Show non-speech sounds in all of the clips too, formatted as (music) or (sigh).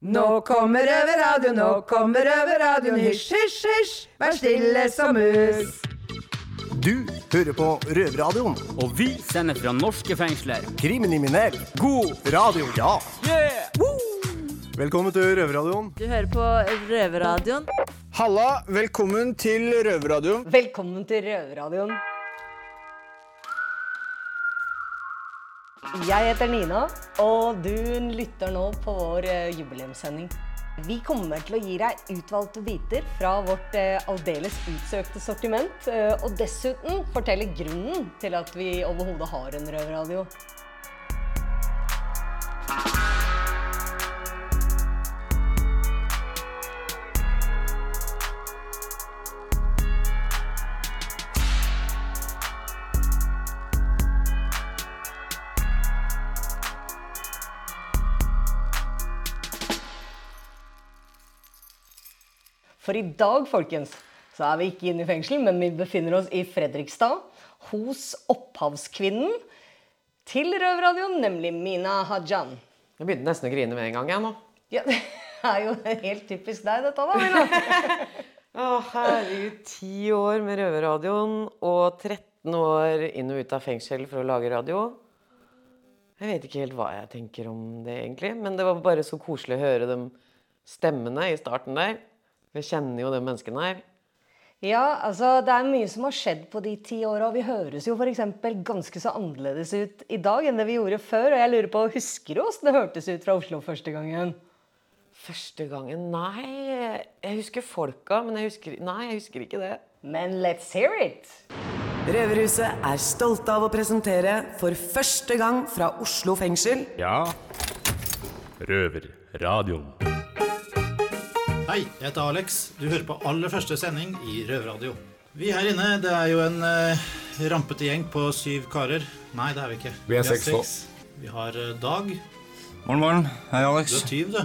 Nå kommer Røverradioen, nå kommer Røverradioen, hysj, hysj, hysj, vær stille som mus. Du hører på Røverradioen. Og vi sender fra norske fengsler. Kriminell. God Radio, ja. yeah! Velkommen til Røverradioen. Du hører på Røverradioen. Halla, velkommen til Røverradioen. Velkommen til Røverradioen. Jeg heter Nina, og du lytter nå på vår eh, jubileumssending. Vi kommer til å gi deg utvalgte biter fra vårt eh, aldeles utsøkte sortiment, eh, og dessuten fortelle grunnen til at vi overhodet har en røverradio. For i dag, folkens, så er vi ikke inne i fengsel, men vi befinner oss i Fredrikstad hos opphavskvinnen til Røverradioen, nemlig Mina Hajan. Jeg begynte nesten å grine med en gang, jeg nå. Ja, (laughs) det er jo helt typisk deg, dette da, Mina. (laughs) Å, herregud. Ti år med Røverradioen og 13 år inn og ut av fengsel for å lage radio. Jeg vet ikke helt hva jeg tenker om det, egentlig. Men det var bare så koselig å høre de stemmene i starten der. Vi kjenner jo de menneskene her. Ja, altså det er mye som har skjedd på de ti åra. Vi høres jo f.eks. ganske så annerledes ut i dag enn det vi gjorde før. Og jeg lurer på, husker du åssen det hørtes ut fra Oslo første gangen? Første gangen Nei, jeg husker folka, men jeg husker, nei, jeg husker ikke det. Men let's hear it! Røverhuset er stolte av å presentere for første gang fra Oslo fengsel Ja. Røverradioen. Hei, jeg heter Alex. Du hører på aller første sending i Røverradio. Vi her inne, det er jo en eh, rampete gjeng på syv karer. Nei, det er vi ikke. Vi er seks nå. Vi har eh, Dag. Morgen, morgen. Hei, Du Alex. er tyv, du.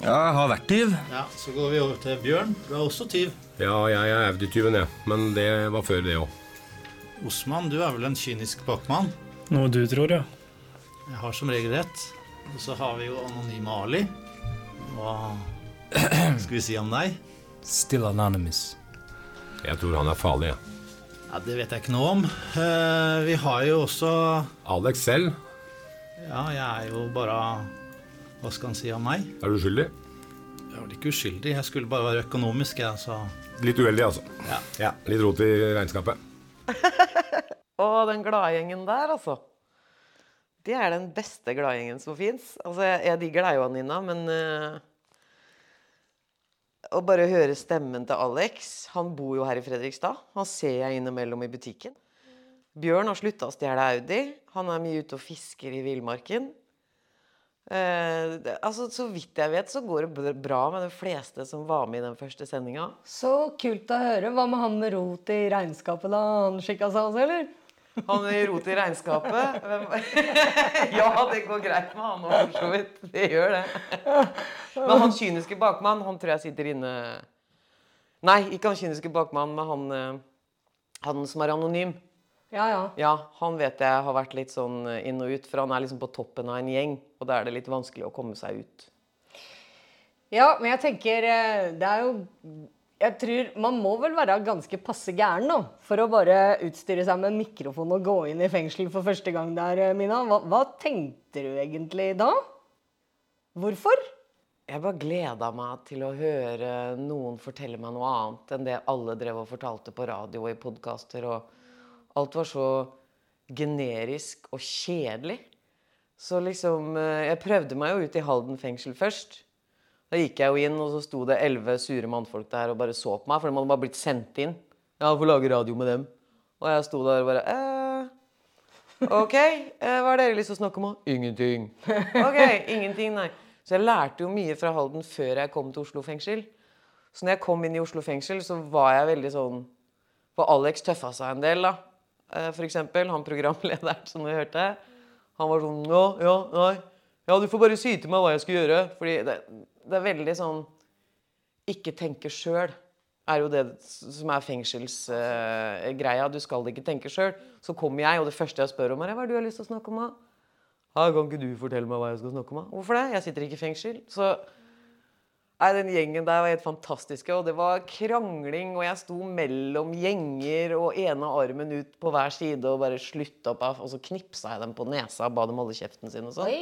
Ja, jeg har vært tyv. Ja, Så går vi over til Bjørn. Du er også tyv. Ja, jeg er eventyrtyven, jeg. Men det var før det òg. Osman, du er vel en kynisk bakmann? Noe du tror, ja. Jeg har som regel rett. Og så har vi jo Anonyme Ali. Hva skal vi si om deg? Still anonymous. Jeg tror han er farlig, jeg. Ja, Det vet jeg ikke noe om. Eh, vi har jo også Alex selv, Ja, jeg er jo bare Hva skal han si om meg? er du uskyldig? Jeg var ikke uskyldig. Jeg skulle bare være økonomisk, jeg, så Litt uheldig, altså. Ja. Ja, Litt rot i regnskapet. (laughs) Å, den gladgjengen der, altså. Det er den beste gladgjengen som fins. Altså, jeg, jeg digger deg jo, Nina, men eh, Å bare høre stemmen til Alex Han bor jo her i Fredrikstad. Han ser jeg innimellom i butikken. Bjørn har slutta å stjele Audi. Han er mye ute og fisker i villmarken. Eh, altså, så vidt jeg vet, så går det bra med de fleste som var med i den første sendinga. Så kult å høre. Hva med han med rot i regnskapet, da? Han skikka seg også, eller? Han i rot i regnskapet. (laughs) Ja, det går greit med han òg, for så vidt. Det gjør det. Men han kyniske bakmann, han tror jeg sitter inne Nei, ikke han kyniske bakmann, men han, eh, han som er anonym. Ja, ja. Ja, han vet jeg har vært litt sånn inn og ut, for han er liksom på toppen av en gjeng. Og da er det litt vanskelig å komme seg ut. Ja, men jeg tenker eh, Det er jo Jeg tror man må vel være ganske passe gæren nå, for å bare utstyre seg med en mikrofon og gå inn i fengsel for første gang der, eh, Mina. Hva, hva tenkte du egentlig da? Hvorfor? Jeg bare gleda meg til å høre noen fortelle meg noe annet enn det alle drev og fortalte på radio og i podkaster. Og alt var så generisk og kjedelig. Så liksom eh, Jeg prøvde meg jo ut i Halden fengsel først. Da gikk jeg jo inn, og så sto det elleve sure mannfolk der og bare så på meg, for de hadde bare blitt sendt inn. Ja, får lage radio med dem. Og jeg sto der og bare eh, OK, eh, hva har dere lyst til å snakke om? Ingenting. (laughs) OK, ingenting, nei. Så jeg lærte jo mye fra Halden før jeg kom til Oslo fengsel. Så når jeg kom inn i Oslo fengsel, så var jeg veldig sånn For Alex tøffa seg en del, da. Eh, For eksempel, han programlederen (laughs) som vi hørte. Han var sånn Ja, ja, nei. Ja, du får bare si til meg hva jeg skal gjøre. Fordi det, det er veldig sånn Ikke tenke sjøl er jo det som er fengselsgreia. du skal ikke tenke sjøl. Så kommer jeg, og det første jeg spør om, er hva er du har lyst til å snakke om. da? Ja, kan ikke du fortelle meg hva jeg skal snakke om? da?» Hvorfor det? Jeg sitter ikke i fengsel. Så Nei, Den gjengen der var helt fantastiske. Og det var krangling, og jeg sto mellom gjenger og ene armen ut på hver side og bare slutta opp. Og så knipsa jeg dem på nesa og ba dem holde kjeften sin og sånn.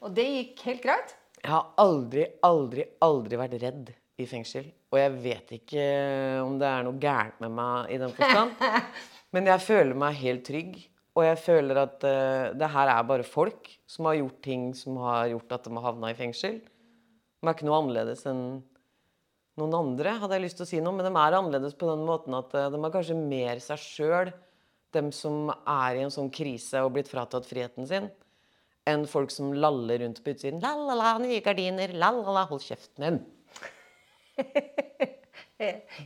Og det gikk helt greit? Jeg har aldri, aldri, aldri vært redd i fengsel. Og jeg vet ikke om det er noe gærent med meg i den forstand. (laughs) Men jeg føler meg helt trygg. Og jeg føler at uh, det her er bare folk som har gjort ting som har gjort at de har havna i fengsel. De er ikke noe annerledes enn noen andre, hadde jeg lyst til å si noe. Men de er annerledes på den måten at eh, de er kanskje mer seg sjøl, dem som er i en sånn krise og blitt fratatt friheten sin, enn folk som laller rundt på utsiden. La-la-la, nye gardiner. La-la-la, hold kjeften din. (laughs)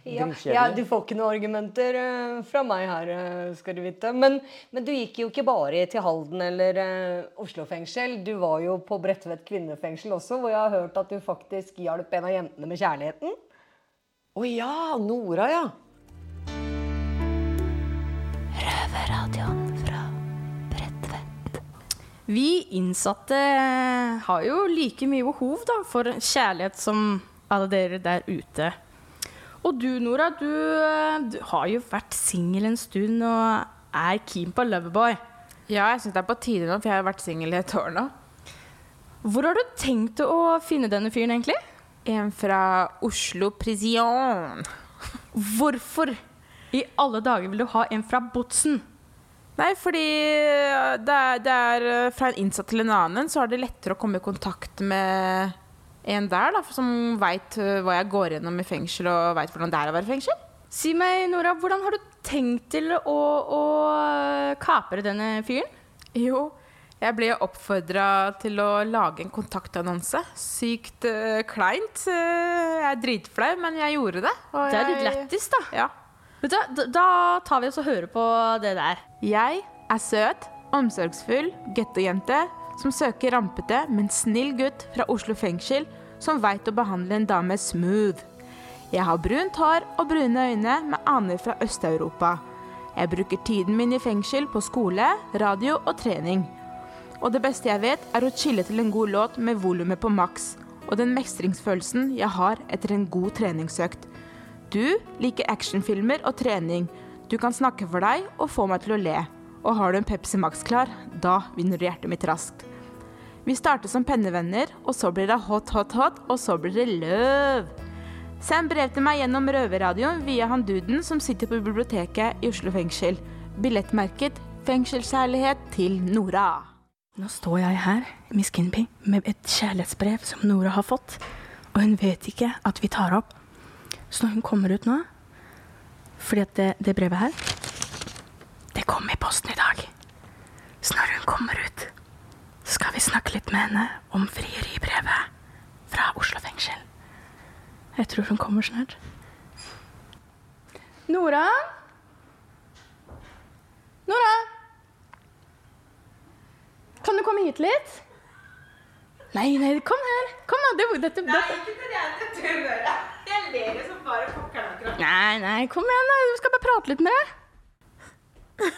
Ja, ja, du får ikke noen argumenter eh, fra meg her, eh, skal du vite. Men, men du gikk jo ikke bare til Halden eller eh, Oslo fengsel. Du var jo på Bredtvet kvinnefengsel også, hvor jeg har hørt at du faktisk hjalp en av jentene med kjærligheten. Å ja! Nora, ja. Vi innsatte har jo like mye behov da, for kjærlighet som alle dere der ute. Og du, Nora, du, du har jo vært singel en stund og er keen på Loverboy. Ja, jeg syns det er på tide nå, for jeg har vært singel i et år nå. Hvor har du tenkt å finne denne fyren, egentlig? En fra Oslo Prison. Hvorfor i alle dager vil du ha en fra Botsen? Nei, fordi det er, det er eh, fra en innsatt til en annen, så er det lettere å komme i kontakt med en der, da, som veit hva jeg går gjennom i fengsel, og veit hvordan det er å være i fengsel. Si meg, Nora, hvordan har du tenkt til å, å kapre denne fyren? Jo, jeg ble oppfordra til å lage en kontaktannonse. Sykt uh, kleint. Eh, jeg er dritflau, men jeg gjorde det. Det er litt lættis, da. Ja. Vet du, da, tar vi oss og hører på det der. Jeg er søt, omsorgsfull gettojente som søker rampete, men snill gutt fra Oslo fengsel som veit å behandle en dame smooth. Jeg har brunt hår og brune øyne med aner fra Øst-Europa. Jeg bruker tiden min i fengsel på skole, radio og trening. Og det beste jeg vet, er å chille til en god låt med volumet på maks, og den mestringsfølelsen jeg har etter en god treningsøkt. Du liker actionfilmer og trening. Du kan snakke for deg og få meg til å le. Og har du en Pepsi Max klar, da vinner du hjertet mitt raskt. Vi starter som pennevenner, og så blir det hot, hot, hot, og så blir det løv. Send brev til meg gjennom Røverradioen via han duden som sitter på biblioteket i Oslo fengsel. Billettmerket 'Fengselsherlighet til Nora'. Nå står jeg her, Miss Kinping, med et kjærlighetsbrev som Nora har fått. Og hun vet ikke at vi tar opp. Så når hun kommer ut nå Fordi at det, det brevet her Det kom i posten i dag. Så når hun kommer ut, skal vi snakke litt med henne om frieribrevet fra Oslo fengsel. Jeg tror hun kommer snart. Nora? Nora? Kan du komme hit litt? Nei, nei, kom her. Kom da. Det, dette, dette. Jeg ler jo som bare pokkeren akkurat. Nei, nei, kom igjen. da. Du skal bare prate litt med deg.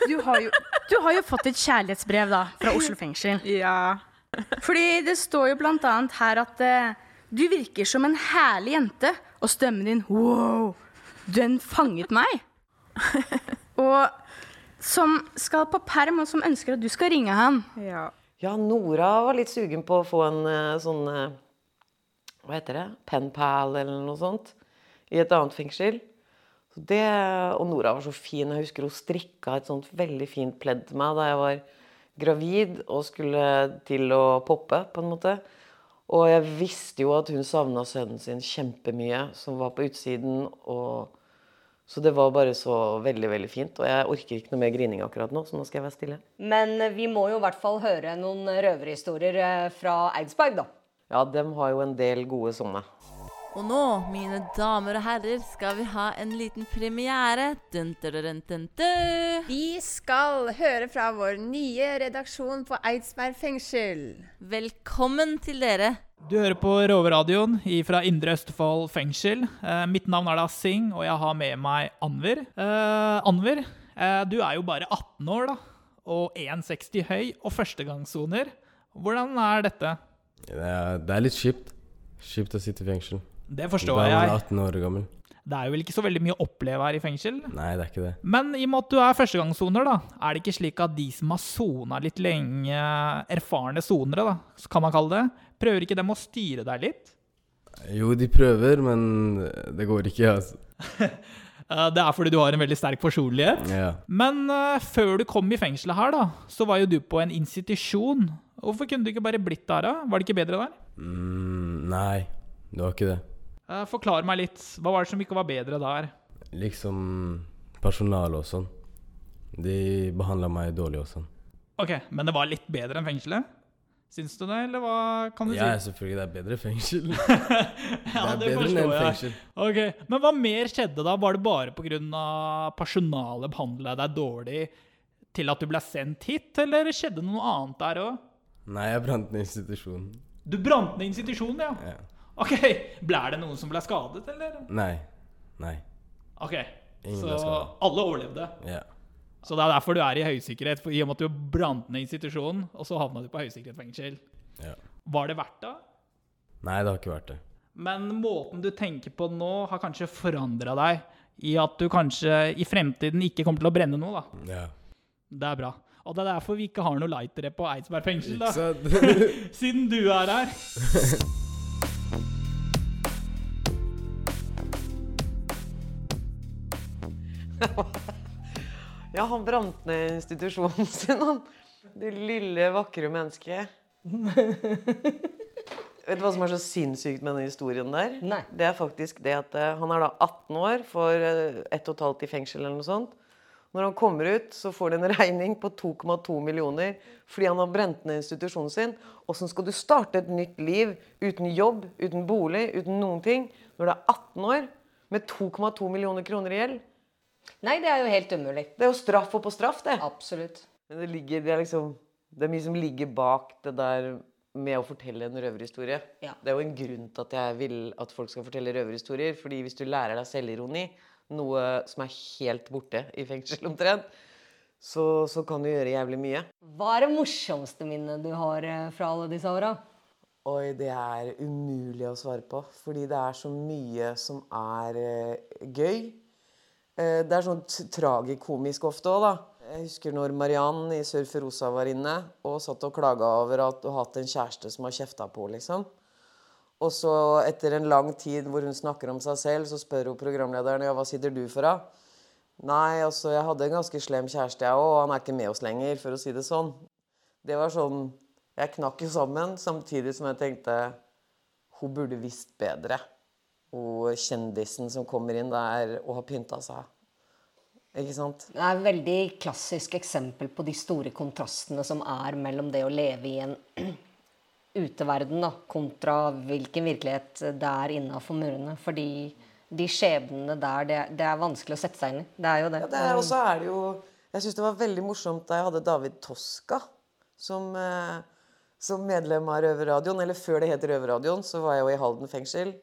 Du har jo, du har jo fått et kjærlighetsbrev da, fra Oslo fengsel. Ja. Fordi det står jo blant annet her at eh, du virker som en herlig jente, og stemmen din, wow, den fanget meg. og som skal på perm, og som ønsker at du skal ringe han. Ja. Ja, Nora var litt sugen på å få en eh, sånn eh, Hva heter det? Penpal eller noe sånt. I et annet fengsel. Så det, og Nora var så fin. Jeg husker hun strikka et sånt veldig fint pledd til meg da jeg var gravid og skulle til å poppe, på en måte. Og jeg visste jo at hun savna sønnen sin kjempemye, som var på utsiden. og så det var bare så veldig veldig fint. Og jeg orker ikke noe mer grining akkurat nå, så nå skal jeg være stille. Men eh, vi må jo i hvert fall høre noen røverhistorier eh, fra Eidsberg, da. Ja, dem har jo en del gode sånne. Og nå, mine damer og herrer, skal vi ha en liten premiere. Dun, dun, dun, dun, dun. Vi skal høre fra vår nye redaksjon på Eidsberg fengsel. Velkommen til dere. Du hører på Roveradioen fra Indre Østfold fengsel. Eh, mitt navn er da Singh, og jeg har med meg Anver. Eh, Anver, eh, du er jo bare 18 år, da. Og 1,60 høy og førstegangssoner. Hvordan er dette? Det er, det er litt kjipt. Kjipt å sitte i fengsel. Det forstår Da er man 18 år gammel. Det er jo vel ikke så veldig mye å oppleve her i fengsel? Nei, det er ikke det. Men i og med at du er førstegangssoner, da, er det ikke slik at de som har sona litt lenge, erfarne sonere, da, kan man kalle det, prøver ikke dem å styre deg litt? Jo, de prøver, men det går ikke, altså. (laughs) Eh, Det er fordi du har en veldig sterk personlighet. Ja. Men uh, før du kom i fengselet her, da, så var jo du på en institusjon. Hvorfor kunne du ikke bare blitt der, da? Var det ikke bedre der? Mm, nei, det var ikke det. Eh, Forklar meg litt. Hva var det som ikke var bedre der? Liksom personalet og sånn. De behandla meg dårlig og sånn. Ok, Men det var litt bedre enn fengselet? Syns du det, eller hva kan du Ja, si? selvfølgelig. Det er bedre fengsel. (laughs) Ja, det er bedre enn fengsel. Ok, Men hva mer skjedde da? Var det bare pga. personalet behandla deg dårlig til at du ble sendt hit, eller skjedde noe annet der òg? Nei, jeg brant ned institusjonen. Du brant ned institusjonen, ja? Ja. Ok, Ble det noen som ble skadet, eller? Nei. Nei. Ok, Ingen Så alle overlevde? Ja. Så det er derfor du er i høysikkerhet, for i og med at du brant ned institusjonen, og så havna du på høysikkerhetsfengsel. Ja. Var det verdt det? Nei, det har ikke vært det. Men måten du tenker på nå, har kanskje forandra deg i at du kanskje i fremtiden ikke kommer til å brenne noe, da. Ja. Det er bra. Og det er derfor vi ikke har noe lightere på Eidsberg fengsel, da. (laughs) Siden du er her. (laughs) (laughs) Ja, han brant ned institusjonen sin, han. Det lille, vakre mennesket. Vet du hva som er så sinnssykt med denne historien der? Det er faktisk det at eh, han er da 18 år, får eh, ett og et halvt i fengsel eller noe sånt. Når han kommer ut, så får han en regning på 2,2 millioner fordi han har brent ned institusjonen sin. Åssen skal du starte et nytt liv uten jobb, uten bolig, uten noen ting når du er 18 år med 2,2 millioner kroner i gjeld? Nei, det er jo helt umulig. Det er jo straff oppå straff, det. Absolutt. Men det, ligger, det, er liksom, det er mye som ligger bak det der med å fortelle en røverhistorie. Ja. Det er jo en grunn til at jeg vil at folk skal fortelle røverhistorier. fordi hvis du lærer deg selvironi, noe som er helt borte i fengsel omtrent, så, så kan du gjøre jævlig mye. Hva er det morsomste minnet du har eh, fra alle disse åra? Oi, det er umulig å svare på. Fordi det er så mye som er eh, gøy. Eh, det er sånn tragikomisk ofte òg, da. Jeg husker når Mariann i Surfer Rosa var inne og satt og klaga over at hun har hatt en kjæreste som har kjefta på henne, liksom. Og så etter en lang tid hvor hun snakker om seg selv, så spør hun programlederen ja, hva sitter du for, da? Nei, altså, jeg hadde en ganske slem kjæreste, jeg òg, og han er ikke med oss lenger, for å si det sånn. Det var sånn Jeg knakk jo sammen, samtidig som jeg tenkte hun burde visst bedre. Og kjendisen som kommer inn der og har pynta seg. Ikke sant? Det er et veldig klassisk eksempel på de store kontrastene som er mellom det å leve i en (clears throat) uteverden da, kontra hvilken virkelighet det er innafor murene. Fordi de skjebnene der, det, det er vanskelig å sette seg inn i. Det er jo det. Ja, det er, og så er det jo Jeg syns det var veldig morsomt da jeg hadde David Toska som, eh, som medlem av Røverradioen. Eller før det het Røverradioen, så var jeg jo i Halden fengsel.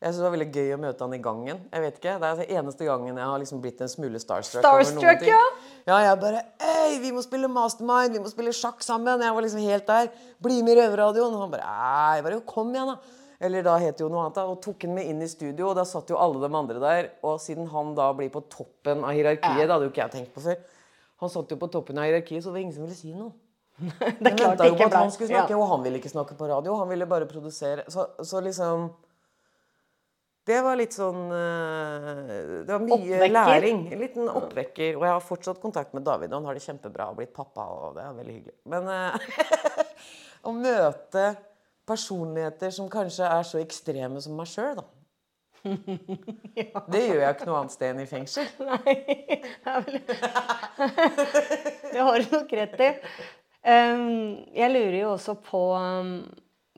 Jeg synes Det var veldig gøy å møte han i gangen. Jeg vet ikke, Det er den eneste gangen jeg har liksom blitt en smule starstruck. Starstruck, ja. Ja, jeg bare ei, vi må spille Mastermind, vi må spille sjakk sammen. Jeg var liksom helt der. Bli med i Røverradioen. Og han bare ei, jeg bare jo, kom igjen, da. Eller da het det jo noe annet. da, Og tok han med inn i studio, og da satt jo alle de andre der. Og siden han da blir på toppen av hierarkiet, det hadde jo ikke jeg tenkt på før Han satt jo på toppen av hierarkiet, så det var ingen som ville si noe. (laughs) Det er klart jo på ikke at han skulle snakke, Ja. og han ville ikke snakke på radio. Han ville bare produsere. Så, så liksom Det var litt sånn eh, Det var mye Oppvekker. læring. En liten oppvekker. Og jeg har fortsatt kontakt med David, og han har det kjempebra og blitt pappa, og det er veldig hyggelig. Men eh, (laughs) å møte personligheter som kanskje er så ekstreme som meg sjøl, da. (laughs) Det gjør jeg ikke noe annet sted enn i fengsel. (laughs) Nei, Det har du nok rett i. Um, jeg lurer jo også på um,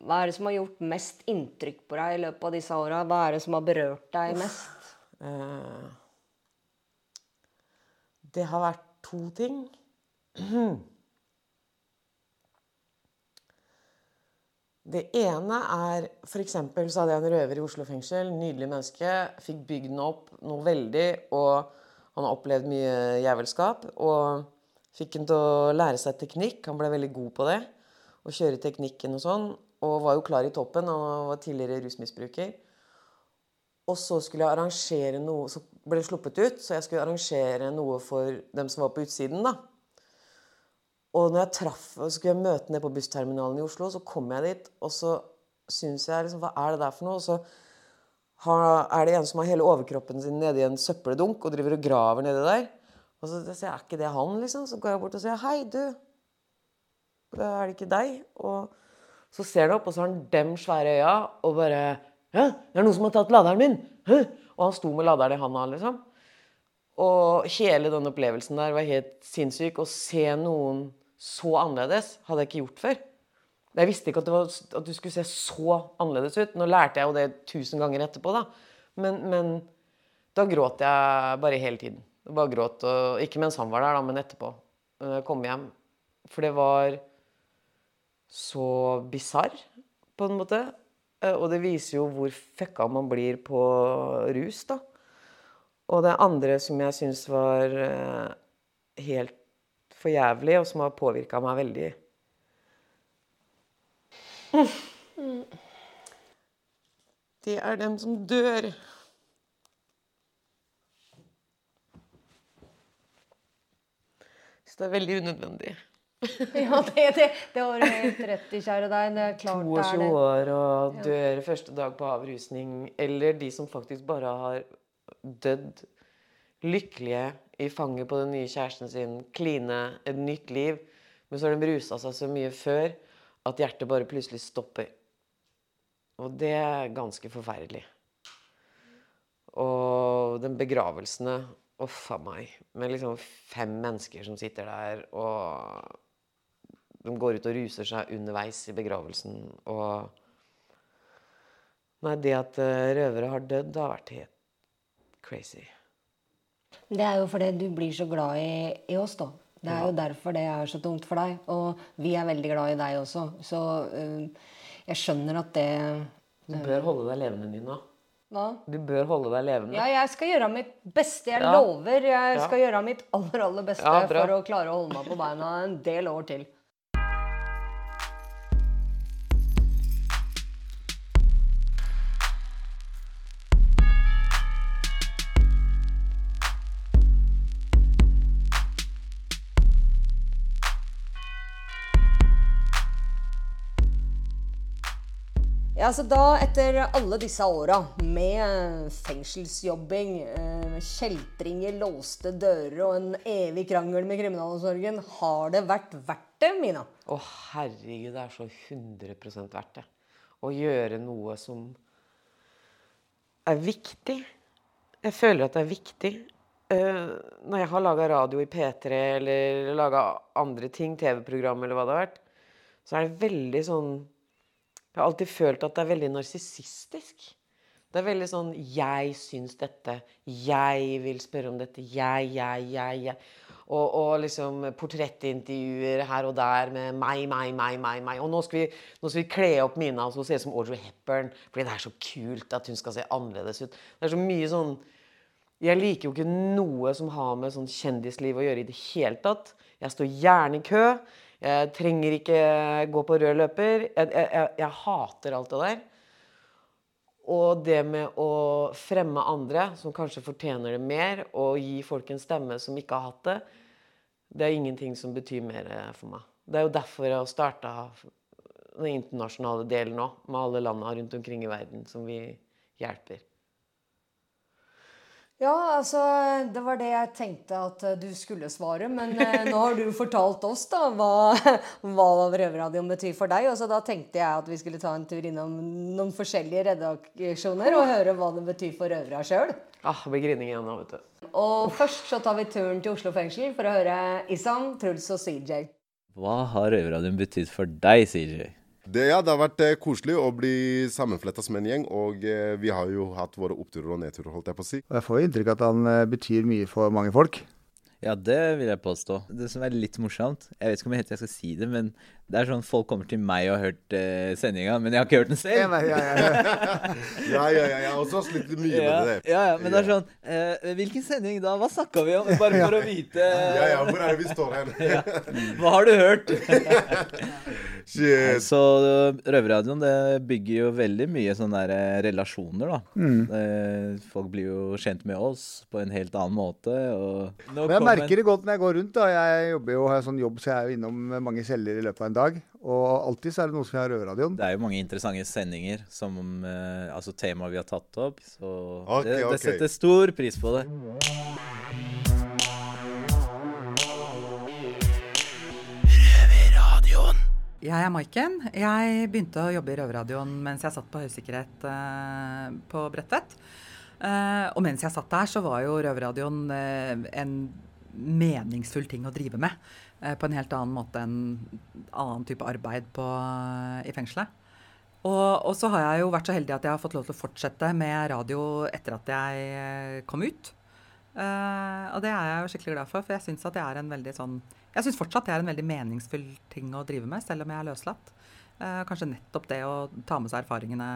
hva er det som har gjort mest inntrykk på deg i løpet av disse åra? Hva er det som har berørt deg mest? Eh, det har vært to ting. Det ene er F.eks. så hadde jeg en røver i Oslo fengsel. Nydelig menneske. Fikk bygd den opp noe veldig. Og han har opplevd mye jævelskap. Og fikk han til å lære seg teknikk. Han ble veldig god på det. Å kjøre teknikken og sånn. Og var jo klar i toppen. og var tidligere rusmisbruker. Og så skulle jeg arrangere noe Så ble det sluppet ut, så jeg skulle arrangere noe for dem som var på utsiden, da. Og når jeg traff, så skulle jeg møte ned på bussterminalen i Oslo, så kom jeg dit, og så syns jeg liksom Hva er det der for noe? Og så er det en som har hele overkroppen sin nedi en søppeldunk og driver og graver nedi der. Og så sier jeg, er ikke det han, liksom? Så går jeg bort og sier hei, du. Er det ikke deg? Og så ser du opp, og så har han dem svære øya og bare Hæ, det er noen som har tatt laderen min! Hæ? Og han sto med laderen i handa, liksom. Og hele den opplevelsen der var helt sinnssyk. Å se noen så annerledes hadde jeg ikke gjort før. Jeg visste ikke at, var, at du skulle se så annerledes ut. Nå lærte jeg jo det tusen ganger etterpå, da. Men, men da gråt jeg bare hele tiden. Bare gråt, og Ikke mens han var der, da, men etterpå. Når jeg kom hjem. For det var så bisarr, på en måte. Eh, og det viser jo hvor fucka man blir på rus, da. Og det andre som jeg syns var eh, helt for jævlig, og som har påvirka meg veldig Det er dem som dør. Så det er veldig unødvendig. (laughs) ja, det, det, det var helt rett i, kjære deg. Det er klart det er 22 det. år og dør første dag på avrusning. Eller de som faktisk bare har dødd lykkelige i fanget på den nye kjæresten sin, kline, et nytt liv. Men så har de rusa seg så mye før at hjertet bare plutselig stopper. Og det er ganske forferdelig. Og den begravelsene Uff a meg. Med liksom fem mennesker som sitter der, og de går ut og ruser seg underveis i begravelsen. Og Nei, det at eh, røvere har dødd, det har vært helt crazy. Det er jo fordi du blir så glad i, i oss, da. Det er Ja. jo derfor det er så tungt for deg. Og vi er veldig glad i deg også. Så uh, jeg skjønner at det Du bør holde deg levende, Nina. Hva? Du bør holde deg levende. Ja, jeg skal gjøre mitt beste. Jeg Ja. lover. Jeg Ja. skal gjøre mitt aller, aller beste for å klare å holde meg på beina en del år til. Ja, så da, etter alle disse åra med fengselsjobbing, eh, kjeltringer, låste dører og en evig krangel med kriminalomsorgen, har det vært verdt det, Mina? Å herregud, det er så 100 verdt det. Å gjøre noe som er viktig. Jeg føler at det er viktig. Eh, når jeg har laga radio i P3 eller laga andre ting, TV-program eller hva det har vært, så er det veldig sånn Jeg har alltid følt at det er veldig narsissistisk. Det er veldig sånn Jeg syns dette. Jeg vil spørre om dette. Jeg, jeg, jeg, jeg. Og, og liksom portrettintervjuer her og der med meg, meg, meg, meg. meg. Og nå skal, vi, nå skal vi kle opp Mina så hun ser ut som Audrey Hepburn, fordi det er så kult at hun skal se annerledes ut. Det er så mye sånn Jeg liker jo ikke noe som har med sånn kjendisliv å gjøre i det hele tatt. Jeg står gjerne i kø. Jeg trenger ikke gå på rød løper. Jeg, jeg, jeg, hater alt det der. Og det med å fremme andre, som kanskje fortjener det mer, og gi folk en stemme som ikke har hatt det, det er ingenting som betyr mer for meg. Det er jo derfor jeg har starta den internasjonale delen nå, med alle landa rundt omkring i verden som vi hjelper. Ja, altså, det var det jeg tenkte at eh, du skulle svare. Men eh, (laughs) nå har du fortalt oss da hva, hva Røverradioen betyr for deg. Og så da tenkte jeg at vi skulle ta en tur innom noen forskjellige redaksjoner og høre hva det betyr for røvera sjøl. Ah, det blir grining igjen nå, vet du. Og først så tar vi turen til Oslo fengsel for å høre Isam, Truls og CJ. Hva har Røverradioen betydd for deg, CJ? Det, ja, det har vært eh, koselig å bli sammenfletta som en gjeng, og eh, vi har jo hatt våre oppturer og nedturer, holdt jeg på å si. Og jeg får inntrykk av at han eh, betyr mye for mange folk. Ja, det vil jeg påstå. Det som er litt morsomt, jeg vet ikke om jeg helt skal si det, men Det er sånn folk kommer til meg og har hørt uh, sendinga, men jeg har ikke hørt den selv. Ja, (laughs) ja, ja. ja, ja, ja. Jeg har også slitt mye ja, med det. Ja, ja, men det er sånn uh, Hvilken sending da? Hva snakka vi om? Bare for å vite. Ja, ja, hvor er det vi står hen? (laughs) ja. Hva har du hørt? (laughs) Shit. Så Røverradioen det bygger jo veldig mye sånne der eh, relasjoner, da. Mm. folk blir jo kjent med oss på en helt annen måte. Og Men jeg merker det godt når jeg går rundt. da. Jeg jobber jo, har sånn jobb, så jeg er jo innom mange celler i løpet av en dag. Og alltid så er det noe som er har Røverradioen. Det er jo mange interessante sendinger, som eh, altså temaer vi har tatt opp. Så okay, det, det okay. setter stor pris på det. Jeg er Maiken. Jeg begynte å jobbe i Røverradioen mens jeg satt på høysikkerhet eh, på Bredtvet. Eh, og mens jeg satt der, så var jo Røverradioen eh, en meningsfull ting å drive med. eh, på en helt annen måte enn annen type arbeid på, i fengselet. Og, og så har jeg jo vært så heldig at jeg har fått lov til å fortsette med radio etter at jeg eh, kom ut. Eh, og det er jeg jo skikkelig glad for, for jeg syns at det er en veldig sånn fortsatt det er en veldig meningsfull ting å drive med, selv om jeg er løslatt. Eh, kanskje nettopp det å ta med seg erfaringene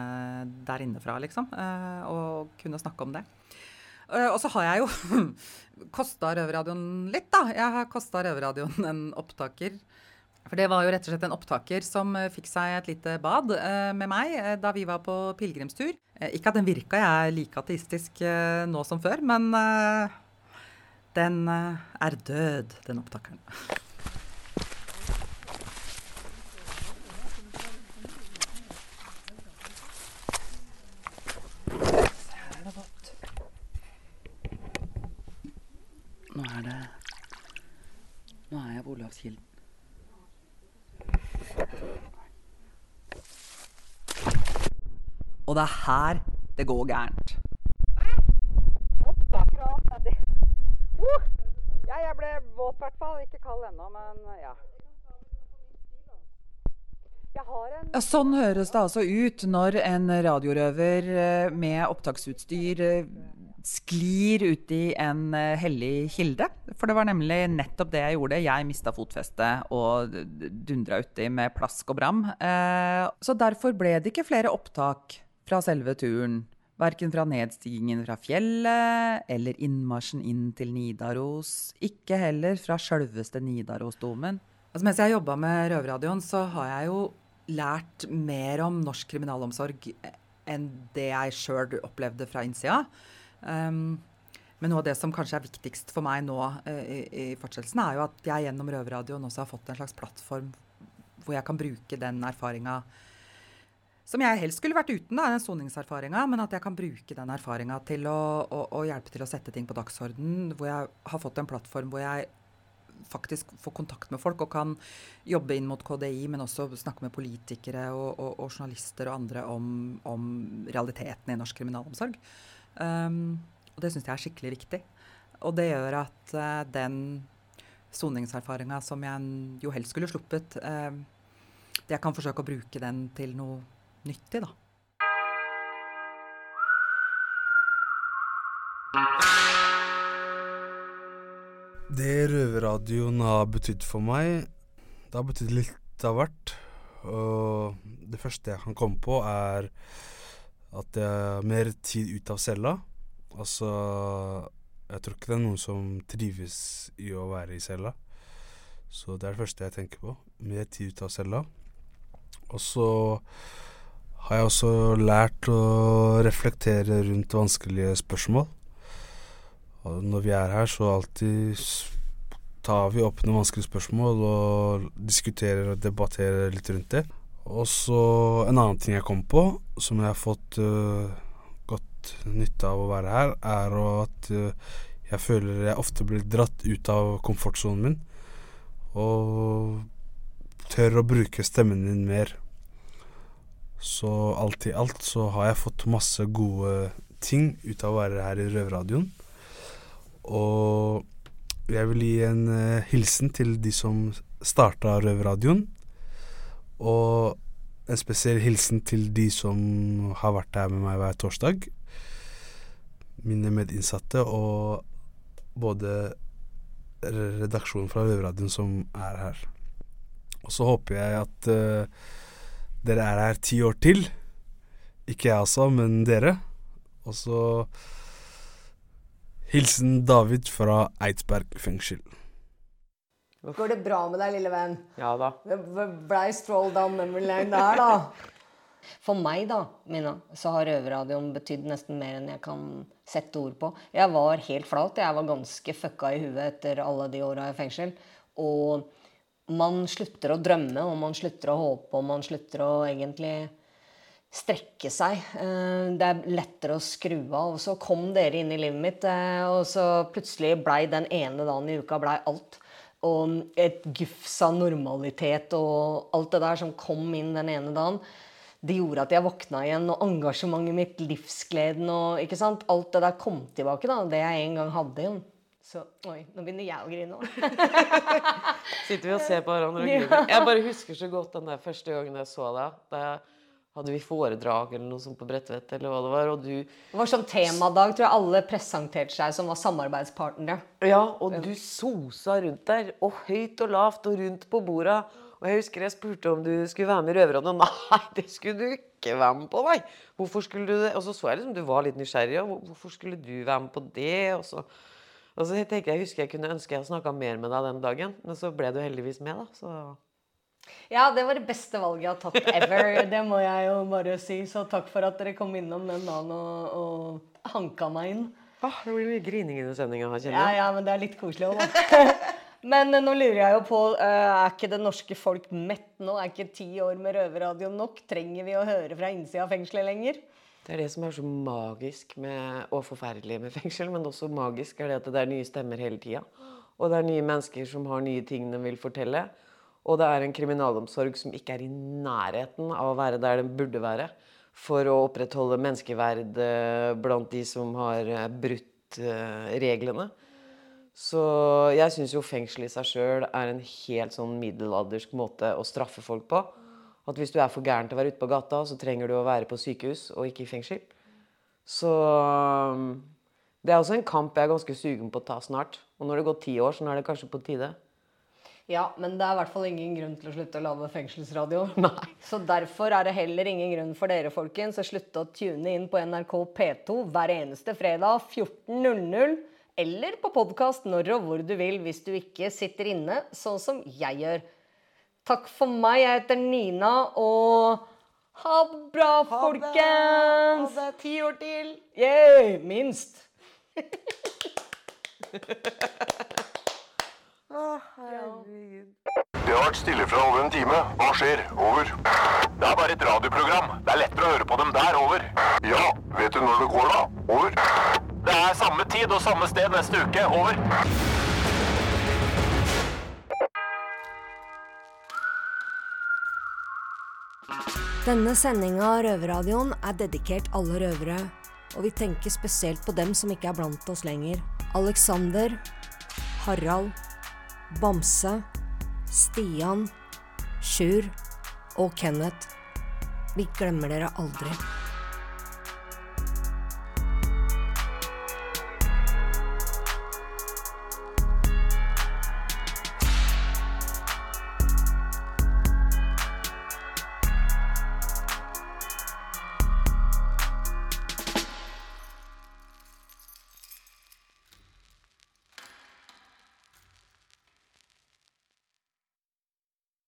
der innefra, liksom. eh, og kunne snakke om det. Eh, og så har jeg jo (laughs) kosta Røverradioen litt, da. Jeg har kosta Røverradioen en opptaker. For det var jo rett og slett en opptaker som eh, fikk seg et lite bad eh, med meg da vi var på pilegrimstur. Ikke at den virka, jeg er like ateistisk nå som før, men den er død, den opptakeren. (laughs) Nå er det Olavskilden. Og det er her det går gærent. Uh! Ja, jeg ble våt i hvert fall. Ikke kald ennå, men ja. Ja, sånn høres det altså ut når en radiorøver eh, med opptaksutstyr eh, sklir ut i en eh, hellig kilde. For det var nemlig nettopp det jeg gjorde. Jeg mista fotfestet og dundra uti med plask og bram. Eh, Så derfor ble det ikke flere opptak fra selve turen. Verken fra nedstigningen fra fjellet eller innmarsjen inn til Nidaros. Ikke heller fra sjølveste Nidarosdomen. Altså, mens jeg jobba med Røverradioen, så har jeg jo lært mer om norsk kriminalomsorg enn det jeg sjøl opplevde fra innsida. Um, men noe av det som kanskje er viktigst for meg nå eh, i, i fortsettelsen, er jo at jeg gjennom Røverradioen også har fått en slags plattform hvor jeg kan bruke den erfaringa som jeg helst skulle vært uten, da, den soningserfaringa, men at jeg kan bruke den erfaringa til å, å, å hjelpe til å sette ting på dagsorden. Hvor jeg har fått en plattform hvor jeg faktisk får kontakt med folk og kan jobbe inn mot KDI, men også snakke med politikere og, og, og journalister og andre om, om realiteten i norsk kriminalomsorg. Um, og det syns jeg er skikkelig viktig. Og det gjør at uh, den soningserfaringa som jeg jo helst skulle sluppet, uh, jeg kan forsøke å bruke den til noe nyttig, da. Det Røverradioen har betydd for meg, det har betydd litt av hvert. Og det første jeg kan komme på, er at jeg har mer tid ut av cella. Altså Jeg tror ikke det er noen som trives i å være i cella. Så det er det første jeg tenker på. Mer tid ut av cella. Og så har jeg også lært å reflektere rundt vanskelige spørsmål. Og når vi er her, så alltid tar vi opp noen vanskelige spørsmål og diskuterer og debatterer litt rundt det. Og så en annen ting jeg kom på, som jeg har fått øh, godt nytte av å være her, er at øh, jeg føler jeg ofte blir dratt ut av komfortsonen min. Og tør å bruke stemmen min mer. Så alt i alt så har jeg fått masse gode ting ut av å være her i Røverradioen. Og jeg vil gi en eh, hilsen til de som starta Røverradioen. Og en spesiell hilsen til de som har vært her med meg hver torsdag. Mine medinnsatte og både redaksjonen fra Røverradioen som er her. Og så håper jeg at uh, dere er her ti år til. Ikke jeg altså, men dere. Og så Hilsen David fra Eidsberg fengsel. Går det bra med deg, lille venn? Ja da. Det blei stroll down memory lane der, da. For meg, da, Mina, så har røverradioen betydd nesten mer enn jeg kan sette ord på. Jeg var helt flat. Jeg var ganske fucka i huet etter alle de åra i fengsel. Og man slutter å drømme, og man slutter å håpe, og man slutter å egentlig strekke seg. Eh, Det er lettere å skru av. Og så kom dere inn i livet mitt, eh, og så plutselig blei den ene dagen i uka blei alt. Og et gufs av normalitet og alt det der som kom inn den ene dagen, det gjorde at jeg våkna igjen, og engasjementet mitt, livsgleden og ikke sant? Alt det der kom tilbake, da. Det jeg en gang hadde. igjen. Så Oi, nå begynner jeg å grine òg. (laughs) Sitter vi og ser på hverandre og griner. Jeg bare husker så godt den der første gangen jeg så deg. Da hadde vi foredrag eller noe sånt på Bredtvet, eller hva det var, og du Det var sånn temadag, tror jeg alle presenterte seg som var samarbeidspartnere. Ja, og du sosa rundt der, og høyt og lavt og rundt på borda. Og jeg husker jeg spurte om du skulle være med i Røverradioen. (laughs) Nei, det skulle du ikke være med på, nei. Hvorfor skulle du det? Og så så jeg liksom du var litt nysgjerrig, og hvorfor skulle du være med på det? Og så, og så tenkte jeg, jeg husker jeg kunne ønske jeg snakka mer med deg den dagen, men så ble du heldigvis med, da. Så Ja, det var det beste valget jeg har tatt ever. (laughs) Det må jeg jo bare si. Så takk for at dere kom innom den dagen og, og hanka meg inn. ah, det blir mye grining i den sendinga her, kjenner jeg. ja, men det er litt koselig òg, da. (laughs) Men eh, nå lurer jeg jo på, eh, er ikke det norske folk mett nå? Er ikke ti år med røverradio nok? Trenger vi å høre fra innsida av fengselet lenger? Det er det som er så magisk med, og forferdelig med fengsel, men også magisk er det at det er nye stemmer hele tida. Og det er nye mennesker som har nye ting de vil fortelle. Og det er en kriminalomsorg som ikke er i nærheten av å være der den burde være. For å opprettholde menneskeverd eh, blant de som har brutt reglene. Så jeg syns jo fengsel i seg sjøl er en helt sånn middelaldersk måte å straffe folk på. At hvis du er for gæren til å være ute på gata, så trenger du å være på sykehus og ikke i fengsel. Så um, det er også en kamp jeg er ganske sugen på å ta snart. Og når det går ti år, så nå er det kanskje på tide. Ja, men det er i hvert fall ingen grunn til å slutte å lage fengselsradio. (laughs) Nei. Så derfor er det heller ingen grunn for dere, folkens, å slutte å tune inn på NRK P2 hver eneste fredag 14.00. Eller på podkast når og hvor du vil, hvis du ikke sitter inne, sånn som jeg gjør. Takk for meg. Jeg heter Nina, og ha det bra, folkens! Ha det ti år til! Yeah, minst. (laughs) Det har vært stille fra over en time. Hva skjer? Over. Det er bare et radioprogram. Det er lettere å høre på dem der. Over. Ja, vet du når det går, da? Over. Er samme tid og samme sted neste uke. Over. Denne sendinga av Røverradioen er dedikert alle røvere, og vi tenker spesielt på dem som ikke er blant oss lenger. Alexander, Harald, Bamse, Stian, Sjur og Kenneth. Vi glemmer dere aldri.